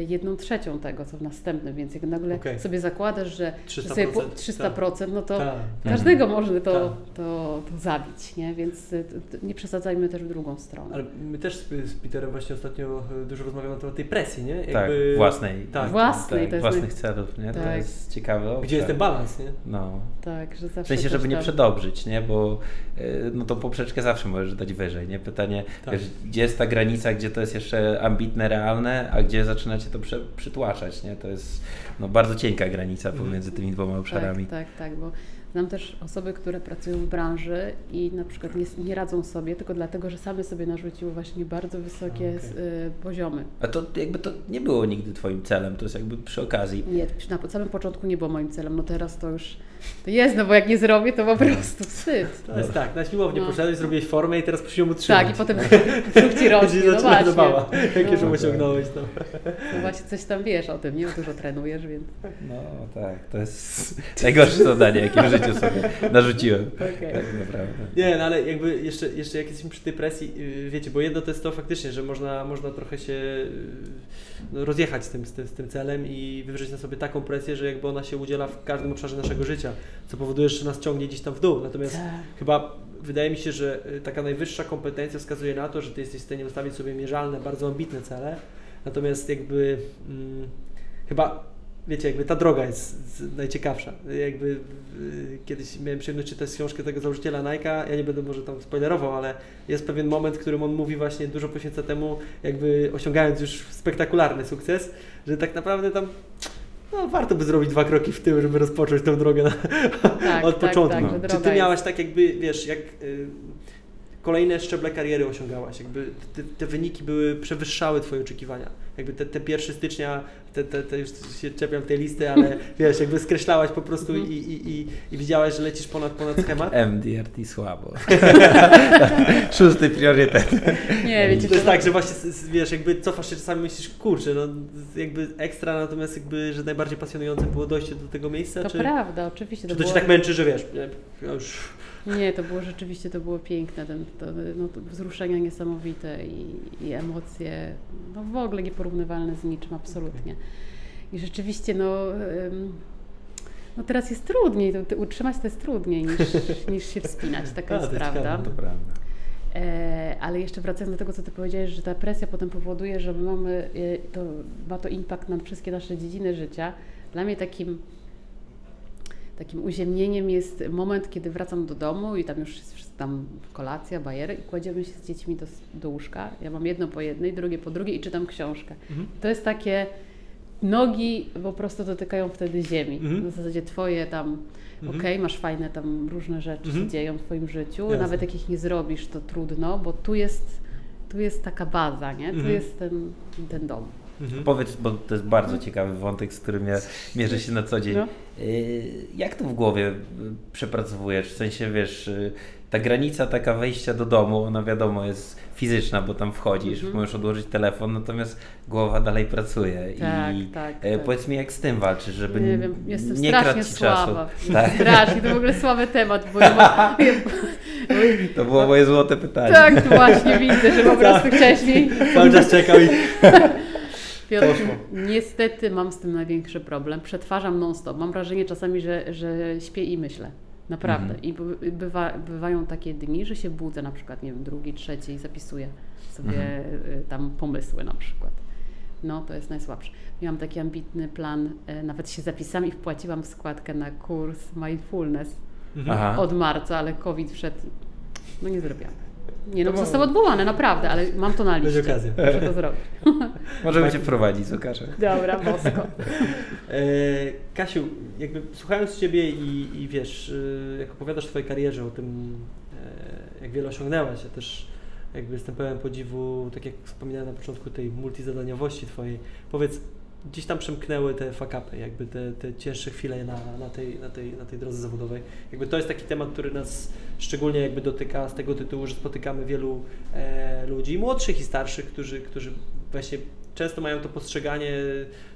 jedną trzecią tego, co w następnym, więc jak nagle Okej. sobie zakładasz, że 300%, sobie po- 300%, no to Tak. każdego można to, Tak. to, to zabić, nie? Więc e, t- nie przesadzajmy też w drugą stronę. Ale my też z, z Peterem właśnie ostatnio e, dużo rozmawiamy na temat tej presji, nie? Tak, własnej. Tak. Własnej, tak, to jest własnych naj- celów, nie? To Tak. jest ciekawe. obszar. Gdzie jest ten balans, nie? No. Tak, że zawsze W sensie, żeby nie przedobrzyć, nie? Bo y, no to poprzeczkę zawsze możesz dać wyżej, nie? Pytanie, Tak. wiesz, gdzie jest ta granica, gdzie to jest jeszcze ambitne, realne, a gdzie zaczynacie to prze, przytłaczać, nie? To jest no, bardzo cienka granica Mhm. pomiędzy tymi dwoma obszarami. Tak, tak, tak, bo znam też osoby, które pracują w branży i na przykład nie, nie radzą sobie tylko dlatego, że same sobie narzuciły właśnie bardzo wysokie okej. y, poziomy. A to jakby to nie było nigdy twoim celem, to jest jakby przy okazji. Nie, na samym początku nie było moim celem, no teraz to już to jest, no bo jak nie zrobię, to po prostu wstyd. To jest tak, na siłownię No. poszedłeś, zrobiłeś formę i teraz musisz ją utrzymać. Tak, i potem brzuch ci rośnie, no właśnie. podobała, jakie No. że osiągnąłeś. No. No właśnie coś tam wiesz o tym, nie? Bo dużo trenujesz, więc No tak, to jest (laughs) najgorsze zadanie, jakie w życiu sobie narzuciłem. Okej. Tak naprawdę. Nie, no ale jakby jeszcze, jeszcze jak jesteśmy przy tej presji, yy, wiecie, bo jedno to jest to faktycznie, że można, można trochę się yy, no, rozjechać z tym, z, tym, z tym celem i wywrzeć na sobie taką presję, że jakby ona się udziela w każdym obszarze naszego życia. co powoduje, że nas ciągnie gdzieś tam w dół. Natomiast Tak. chyba wydaje mi się, że y, taka najwyższa kompetencja wskazuje na to, że ty jesteś w stanie ustawić sobie mierzalne, bardzo ambitne cele. Natomiast jakby mm, chyba wiecie, jakby ta droga jest najciekawsza. Jakby y, kiedyś miałem przyjemność czytać książkę tego założyciela Nike'a, ja nie będę może tam spoilerował, ale jest pewien moment, w którym on mówi właśnie dużo poświęca temu, jakby osiągając już spektakularny sukces, że tak naprawdę tam no, warto by zrobić dwa kroki w tył, żeby rozpocząć tę drogę na, Tak, od tak, początku. tak, Czy ty miałaś tak jakby, wiesz, jak y, kolejne szczeble kariery osiągałaś, jakby te, te wyniki były, przewyższały twoje oczekiwania. Jakby te, te pierwsze stycznia, te, te, te już się czepiam tej listy, ale (laughs) wiesz, jakby skreślałaś po prostu Mhm. i, i, i, i widziałaś, że lecisz ponad, ponad schemat. (laughs) MDRT słabo. (laughs) Szósty priorytet. Nie, wiecie, to jest to- tak, że właśnie, wiesz, jakby cofasz się czasami myślisz, kurczę, no jakby ekstra, natomiast jakby, że najbardziej pasjonujące było dojście do tego miejsca, To czy, prawda, oczywiście. czy To to cię było, tak męczy, że wiesz, już... nie, to było rzeczywiście, to było piękne. Ten, to, no, to wzruszenia niesamowite i, i emocje no, w ogóle nieporównywalne z niczym, absolutnie. I rzeczywiście, no, no teraz jest trudniej, to, utrzymać to jest trudniej niż, (laughs) niż się wspinać, taka A, jest to prawda. ciekawe, To prawda. E, ale jeszcze wracając do tego, co Ty powiedziałeś, że ta presja potem powoduje, że my mamy, e, to, ma to impact na wszystkie nasze dziedziny życia. Dla mnie takim, takim uziemnieniem jest moment, kiedy wracam do domu i tam już jest tam kolacja, bajery i kładziemy się z dziećmi do, do łóżka. Ja mam jedno po jednej, drugie po drugiej i czytam książkę. Mhm. To jest takie, nogi po prostu dotykają wtedy ziemi. Mhm. W zasadzie Twoje tam Mhm. Okej, masz fajne tam różne rzeczy Mhm. się dzieją w Twoim życiu, Jasne. nawet jak ich nie zrobisz, to trudno, bo tu jest, tu jest taka baza, nie? Tu Mhm. jest ten, ten dom. Mhm. Powiedz, bo to jest bardzo ciekawy wątek, z którym ja mierzę się na co dzień. No. Y, Jak to w głowie y, przepracowujesz? W sensie, wiesz, y, ta granica taka wejścia do domu, ona wiadomo jest fizyczna, bo tam wchodzisz, Mhm. możesz odłożyć telefon, natomiast głowa dalej pracuje. Tak, I tak, e, tak. Powiedz mi, jak z tym walczysz, żeby Nie wiem, jestem nie strasznie ci słaba. czasu. (laughs) Tak? Strasznie, to w ogóle słaby temat, bo ja mam, (laughs) To było moje złote pytanie. tak, to właśnie widzę, że po prostu (laughs) wcześniej Cały czas czekał i Piotr, niestety mam z tym największy problem. Przetwarzam non-stop. Mam wrażenie czasami, że, że śpię i myślę. Naprawdę. Mhm. I by- bywa, bywają takie dni, że się budzę na przykład, nie wiem, drugi, trzeci i zapisuję sobie Mhm. y, tam pomysły na przykład. No, to jest najsłabsze. Miałam taki ambitny plan, y, nawet się zapisałam i wpłaciłam w składkę na kurs mindfulness Mhm. Od marca, ale COVID wszedł. No nie zrobiłam. Nie no, został odwołany, naprawdę, ale mam to na Będzie liście. okazja. Muszę to zrobić. (laughs) Możemy cię prowadzić, Łukasze. Dobra, bosko. (laughs) E, Kasiu, jakby słuchając Ciebie i, i wiesz, e, jak opowiadasz o Twojej karierze, o tym, e, jak wiele osiągnęłaś, ja też jakby jestem pełen podziwu, tak jak wspominałem na początku, tej multizadaniowości Twojej. Powiedz, gdzieś tam przemknęły te fakapy, jakby te, te cięższe chwile na, na, tej, na, tej, na tej drodze zawodowej. Jakby to jest taki temat, który nas szczególnie jakby dotyka z tego tytułu, że spotykamy wielu e, ludzi, młodszych i starszych, którzy, którzy właśnie często mają to postrzeganie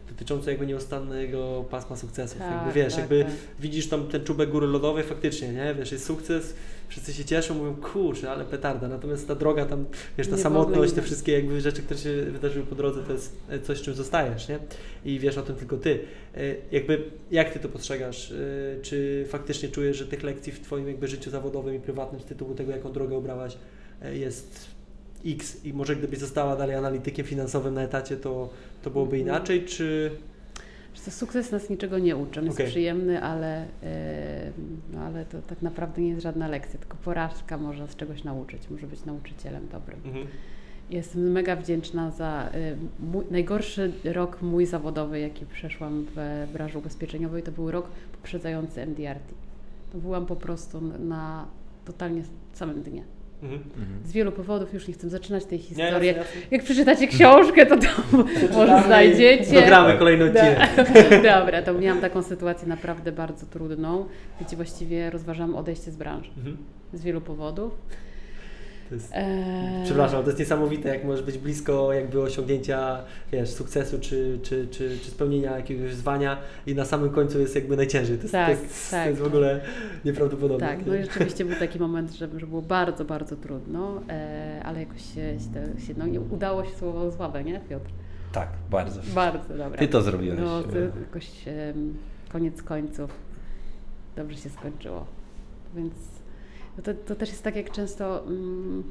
dotyczące jakby nieustannego pasma sukcesów. Tak, jakby wiesz, tak, jakby tak. widzisz tam ten czubek góry lodowej faktycznie, nie? Wiesz, jest sukces, wszyscy się cieszą, mówią, kurczę, ale petarda. Natomiast ta droga tam, wiesz, ta Nie, samotność, te wszystkie jakby rzeczy, które się wydarzyły po drodze, to jest e, coś, czym zostajesz, nie? I wiesz o tym tylko ty. E, Jakby, jak ty to postrzegasz? E, Czy faktycznie czujesz, że tych lekcji w twoim jakby życiu zawodowym i prywatnym z tytułu tego, jaką drogę obrałaś, jest X i może gdybyś została dalej analitykiem finansowym na etacie, to, to byłoby Mhm. inaczej, czy... Co, sukces nas niczego nie uczy. On jest Okej. przyjemny, ale, no, ale to tak naprawdę nie jest żadna lekcja, tylko porażka może nas czegoś nauczyć, może być nauczycielem dobrym. Mhm. Jestem mega wdzięczna za e, mój, najgorszy rok mój zawodowy, jaki przeszłam w branży ubezpieczeniowej, to był rok poprzedzający MDRT. To byłam po prostu na totalnie samym dnie. Mhm. Z wielu powodów, już nie chcę zaczynać tej Nie, historii. jasne, jasne. Jak przeczytacie książkę, to, to może znajdziecie. Dogramy kolejny odcinek. (laughs) Dobra, to miałam taką sytuację naprawdę bardzo trudną, gdzie właściwie rozważałam odejście z branży Mhm. z wielu powodów. Jest, Eee, przepraszam, to jest niesamowite, jak możesz być blisko jakby osiągnięcia, wiesz, sukcesu czy, czy, czy, czy spełnienia jakiegoś wyzwania i na samym końcu jest jakby najciężej. To jest, Tak, to jest, tak, to jest w tak. ogóle nieprawdopodobne. Tak, no i rzeczywiście był taki moment, że, że było bardzo, bardzo trudno, e, ale jakoś się, się, się no, nie udało się słowo słabe, nie Piotr? Tak, bardzo. Bardzo, dobra. Ty to zrobiłeś. No, to jakoś em, koniec końców dobrze się skończyło. Więc to, to też jest tak, jak często mm,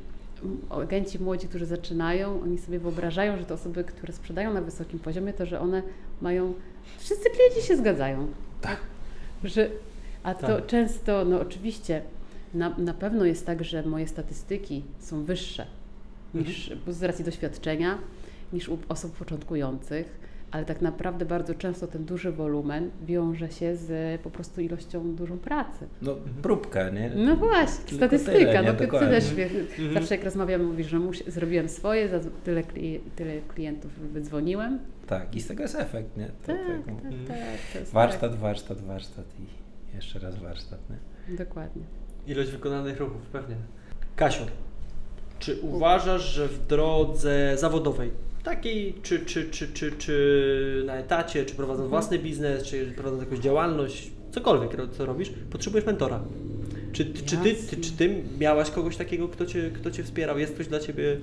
agenci młodzi, którzy zaczynają, oni sobie wyobrażają, że te osoby, które sprzedają na wysokim poziomie, to że one mają. Wszyscy klienci się zgadzają. Tak. Że, a to Tak. często, no oczywiście, na, na pewno jest tak, że moje statystyki są wyższe niż z racji doświadczenia niż u osób początkujących, ale tak naprawdę bardzo często ten duży wolumen wiąże się z po prostu ilością dużą pracy. No, próbka, nie? No właśnie, Tylko statystyka. tyle, nie? no, ty, też wiesz, Mhm. zawsze jak rozmawiamy, mówisz, że musi, zrobiłem swoje, za tyle, kli, tyle klientów wydzwoniłem. Tak, i z tego jest efekt, nie? To, Tak, tak, tak, Mhm. tak. To jest Warsztat, warsztat, warsztat i jeszcze raz warsztat, nie? Tak, dokładnie. Ilość wykonanych ruchów, pewnie. Kasiu, czy uważasz, że w drodze zawodowej, takiej czy, czy, czy, czy, czy na etacie, czy prowadząc Mhm. własny biznes, czy prowadząc jakąś działalność, cokolwiek co robisz, potrzebujesz mentora? Czy, ty- czy, ty, ty, czy ty miałaś kogoś takiego, kto cię, kto cię wspierał? Jest ktoś dla ciebie,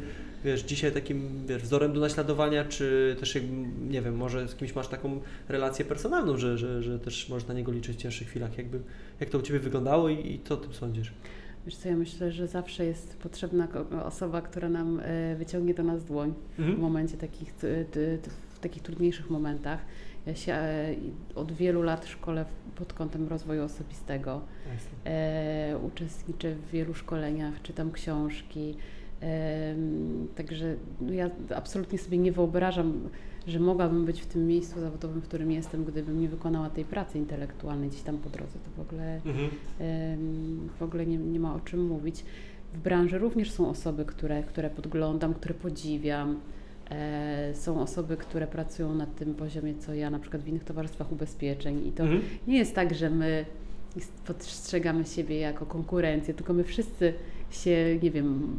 wiesz, dzisiaj takim wiesz, wzorem do naśladowania, czy też, nie wiem, może z kimś masz taką relację personalną, że, że, że też możesz na niego liczyć w cięższych chwilach? Jakby, jak to u ciebie wyglądało i, i co o tym sądzisz? Wiesz co, ja myślę, że zawsze jest potrzebna osoba, która nam e, wyciągnie do nas dłoń w momencie takich, w takich trudniejszych momentach. Ja się e, od wielu lat szkolę w- pod kątem rozwoju osobistego. E, uczestniczę w wielu szkoleniach, czytam książki. Także no ja absolutnie sobie nie wyobrażam, że mogłabym być w tym miejscu zawodowym, w którym jestem, gdybym nie wykonała tej pracy intelektualnej gdzieś tam po drodze. To w ogóle Mhm. W ogóle nie, nie ma o czym mówić. W branży również są osoby, które, które podglądam, które podziwiam. E, są osoby, które pracują na tym poziomie, co ja, na przykład w innych towarzystwach ubezpieczeń. I to Mhm. nie jest tak, że my postrzegamy siebie jako konkurencję, tylko my wszyscy się, nie wiem,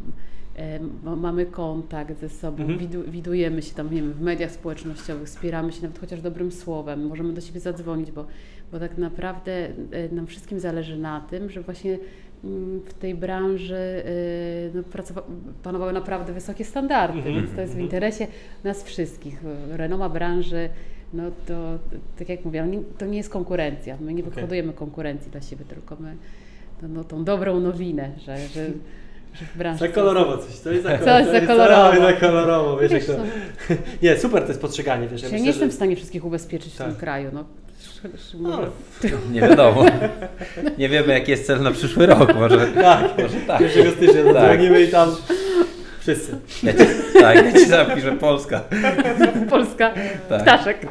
mamy kontakt ze sobą, Mhm. widu, widujemy się tam, nie wiem, w mediach społecznościowych, wspieramy się nawet chociaż dobrym słowem, możemy do siebie zadzwonić, bo, bo tak naprawdę e, nam wszystkim zależy na tym, że właśnie mm, w tej branży e, no, panowały naprawdę wysokie standardy, Mhm. więc to jest w interesie nas wszystkich. Renoma branży, no to tak jak mówię, nie- to nie jest konkurencja. My nie wyhodujemy konkurencji dla siebie, tylko my no, no, tą dobrą nowinę, że, że w branży... Za kolorowo coś, to jest (laughs) za, Coś kolorowo. za to jest kolorowo. Za kolorowo, wiesz, Wiesz, jak to... no, (laughs) Nie, super to jest postrzeganie, wiesz. ja myślę, nie jestem że- w stanie wszystkich ubezpieczyć w Tak. tym kraju. No. No, (laughs) Nie wiadomo. Nie wiemy, jaki jest cel na przyszły rok. Może tak, może tak. 1 stycznia Tak. zadzwonimy i tam wszyscy. Ja ci, tak, ja ci zapiszę Polska. Polska, Tak. ptaszek.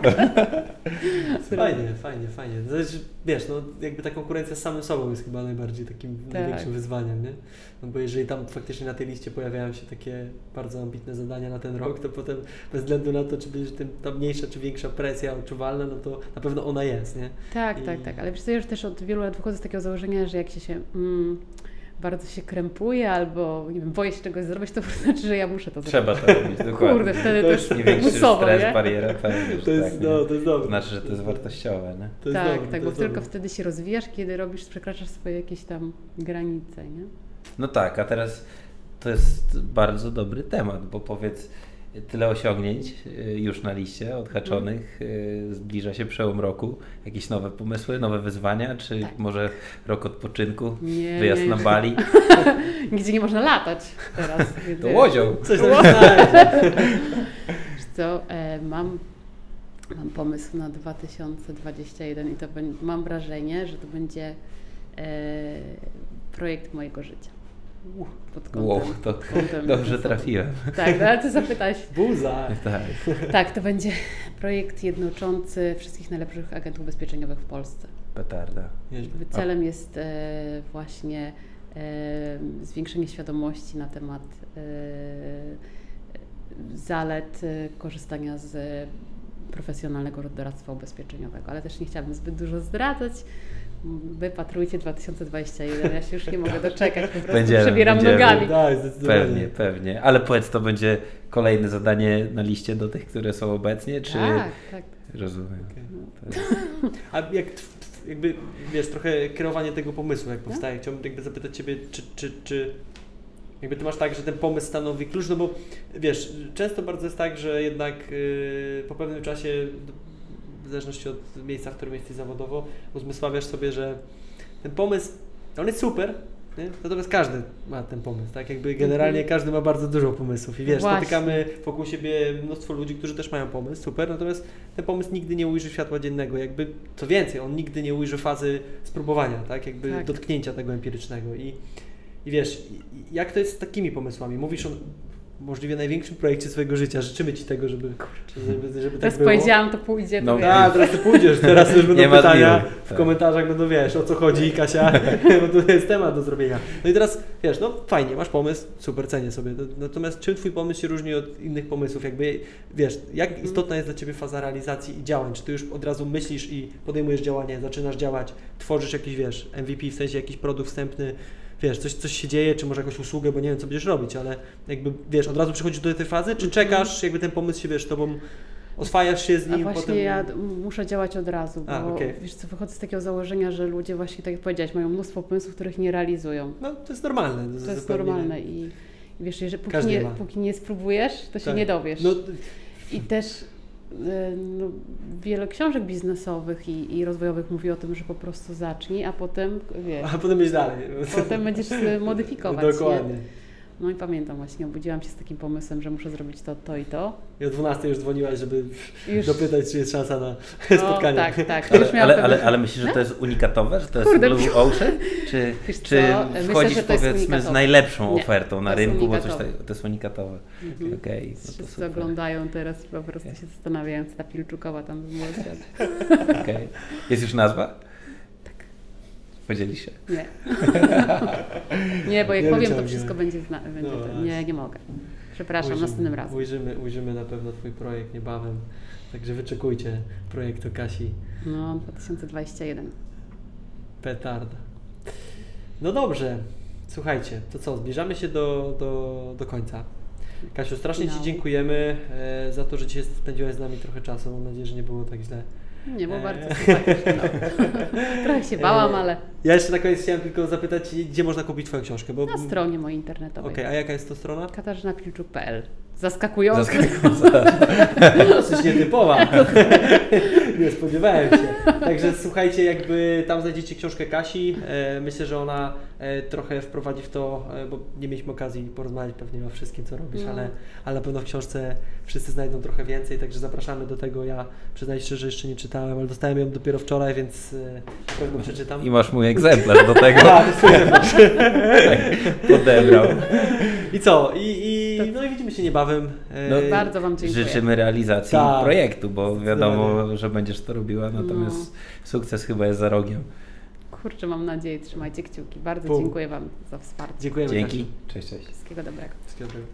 Fajnie, fajnie, fajnie. Znaczy, wiesz, no jakby ta konkurencja z samym sobą jest chyba najbardziej takim Tak. największym wyzwaniem, nie? No bo jeżeli tam faktycznie na tej liście pojawiają się takie bardzo ambitne zadania na ten rok, to potem bez względu na to, czy będzie tym, ta mniejsza czy większa presja odczuwalna, no to na pewno ona jest, nie? Tak, I- tak, tak. Ale wiesz co, ja już też od wielu lat wychodzę z takiego założenia, że jak się się mm, bardzo się krępuje albo nie wiem, boję się czegoś zrobić, to znaczy, że ja muszę to zrobić. Trzeba to robić, dokładnie. Kurde, wtedy To to jest jest Nie większy musowo, stres, nie? bariera, pewnie, To jest, tak, no, to jest To dobre. znaczy, że to jest wartościowe, nie? To jest tak, dobre, tak, to bo jest tylko dobre. wtedy się rozwijasz, kiedy robisz, przekraczasz swoje jakieś tam granice, nie? No tak, a teraz to jest bardzo dobry temat, bo powiedz, tyle osiągnięć y, już na liście odhaczonych, y, zbliża się przełom roku, jakieś nowe pomysły, nowe wyzwania, czy Tak. może rok odpoczynku, Nie, wyjazd nie. na Bali, (laughs) Gdzie nie można latać teraz. to łodzią. Coś tam co, e, mam, mam pomysł na 2021 i to mam wrażenie, że to będzie e, projekt mojego życia. Pod kątem, Wow, to pod kątem dobrze trafiłem. Tak, no ale ty zapytałeś. (laughs) Buza. Tak. Tak, to będzie projekt jednoczący wszystkich najlepszych agentów ubezpieczeniowych w Polsce. Petarda. Celem jest e, właśnie e, zwiększenie świadomości na temat e, zalet e, korzystania z profesjonalnego doradztwa ubezpieczeniowego, ale też nie chciałabym zbyt dużo zdradzać. Wypatrujcie 2021, ja się już nie mogę doczekać, po prostu Będziemy, przebieram będziemy. nogami. Tak, zdecydowanie. Pewnie, pewnie. Ale powiedz, to będzie kolejne zadanie na liście do tych, które są obecnie, czy... Tak, tak. Rozumiem. To jest- A jak jakby, wiesz, trochę kierowanie tego pomysłu, jak No. powstaje, chciałbym jakby zapytać Ciebie, czy, czy, czy jakby Ty masz tak, że ten pomysł stanowi klucz, no bo wiesz, często bardzo jest tak, że jednak yy, po pewnym czasie, w zależności od miejsca, w którym jesteś zawodowo, uzmysławiasz sobie, że ten pomysł, on jest super, nie? natomiast każdy ma ten pomysł, tak? Jakby generalnie każdy ma bardzo dużo pomysłów i wiesz, Właśnie. spotykamy wokół siebie mnóstwo ludzi, którzy też mają pomysł, super, natomiast ten pomysł nigdy nie ujrzy światła dziennego, jakby, co więcej, on nigdy nie ujrzy fazy spróbowania, tak? Jakby Tak. dotknięcia tego empirycznego i, i wiesz, jak to jest z takimi pomysłami? Mówisz o możliwie największym projekcie swojego życia, życzymy Ci tego, żeby, żeby, żeby tak Teraz było. powiedziałam, to pójdzie. No. Tak, teraz ty pójdziesz, teraz już będą pytania, w komentarzach będą, wiesz, o co chodzi Kasia, (laughs) bo to jest temat do zrobienia. No i teraz, wiesz, no fajnie, masz pomysł, super, cenię sobie, natomiast czym Twój pomysł się różni od innych pomysłów, jakby, wiesz, jak Mhm. istotna jest dla Ciebie faza realizacji i działań, czy Ty już od razu myślisz i podejmujesz działanie, zaczynasz działać, tworzysz jakiś, wiesz, MVP, w sensie jakiś produkt wstępny, wiesz, coś, coś się dzieje, czy może jakąś usługę, bo nie wiem, co będziesz robić, ale jakby, wiesz, od razu przychodzisz do tej fazy, czy czekasz, jakby ten pomysł się, wiesz, Tobą oswajasz się z Mhm. A nim, właśnie potem... ja muszę działać od razu, bo A, okej. wiesz co, wychodzę z takiego założenia, że ludzie właśnie, tak jak powiedziałeś, mają mnóstwo pomysłów, których nie realizują. No, to jest normalne. To jest zupełnie. normalne i, i wiesz, jeżeli póki nie, póki nie spróbujesz, to się Tak. nie dowiesz. No, I też no, wiele książek biznesowych i, i rozwojowych mówi o tym, że po prostu zacznij, a potem wiesz, a potem iść dalej. potem będziesz y, (laughs) modyfikować. Dokładnie. Nie? No i pamiętam właśnie, obudziłam się z takim pomysłem, że muszę zrobić to, to i to. I o 12 już dzwoniłaś, żeby Już, dopytać, czy jest szansa na no, spotkanie. tak, tak. Ale, ale, ale, ale myślisz, że to jest unikatowe, że to jest Kurde, Blue (laughs) Ocean? Czy, Wiesz czy co, myślę, wchodzisz jest powiedzmy z najlepszą Nie, ofertą na rynku, bo coś tak, to jest unikatowe. Mhm. Okej, no to Wszyscy super. oglądają teraz po prostu się zastanawiają, co ta Pilczukowa tam wymyśla. Okej. Jest już nazwa? Podzieli się. Nie. (laughs) nie, bo jak Nie powiem, to wszystko będzie zna- będzie No to. Nie, nie mogę. Przepraszam, Ujrzymy- następnym razem. Ujrzymy, ujrzymy na pewno Twój projekt niebawem. Także wyczekujcie projektu Kasi No, 2021. Petarda. No dobrze. Słuchajcie, to co, zbliżamy się do, do, do końca. Kasiu, strasznie Ci Finału. dziękujemy e, za to, że dzisiaj spędziłaś z nami trochę czasu. Mam nadzieję, że nie było tak źle. Nie, bo Eee. bardzo sympatycznie. No. (laughs) Trochę się bałam, Eee, ale Ja jeszcze na koniec chciałem tylko zapytać, gdzie można kupić Twoją książkę? Bo... na stronie mojej internetowej. Okej, a jaka jest to strona? katarzynapilczuk.pl Zaskakująco. Zaskakujące. (laughs) Dosyć nietypowa. (laughs) Nie spodziewałem się. Także słuchajcie, jakby tam znajdziecie książkę Kasi. E, myślę, że ona e, trochę wprowadzi w to, e, bo nie mieliśmy okazji porozmawiać pewnie o wszystkim, co robisz, No. ale, ale na pewno w książce wszyscy znajdą trochę więcej, także zapraszamy do tego. Ja przyznaję szczerze, że jeszcze nie czytałem, ale dostałem ją dopiero wczoraj, więc na pewno przeczytam. I masz mój egzemplarz do tego. (laughs) Super. Podebrał. I co? I, i, no i widzimy się niebawem. E, No, Bardzo Wam dziękuję. Życzymy realizacji Tak. projektu, bo wiadomo, że będziesz to robiła, natomiast No. sukces chyba jest za rogiem. Kurczę, mam nadzieję, trzymajcie kciuki. Bardzo Bum. dziękuję Wam za wsparcie. Dziękujemy. Dzięki. Cześć, cześć. Wszystkiego dobrego. Wszystkiego dobrego.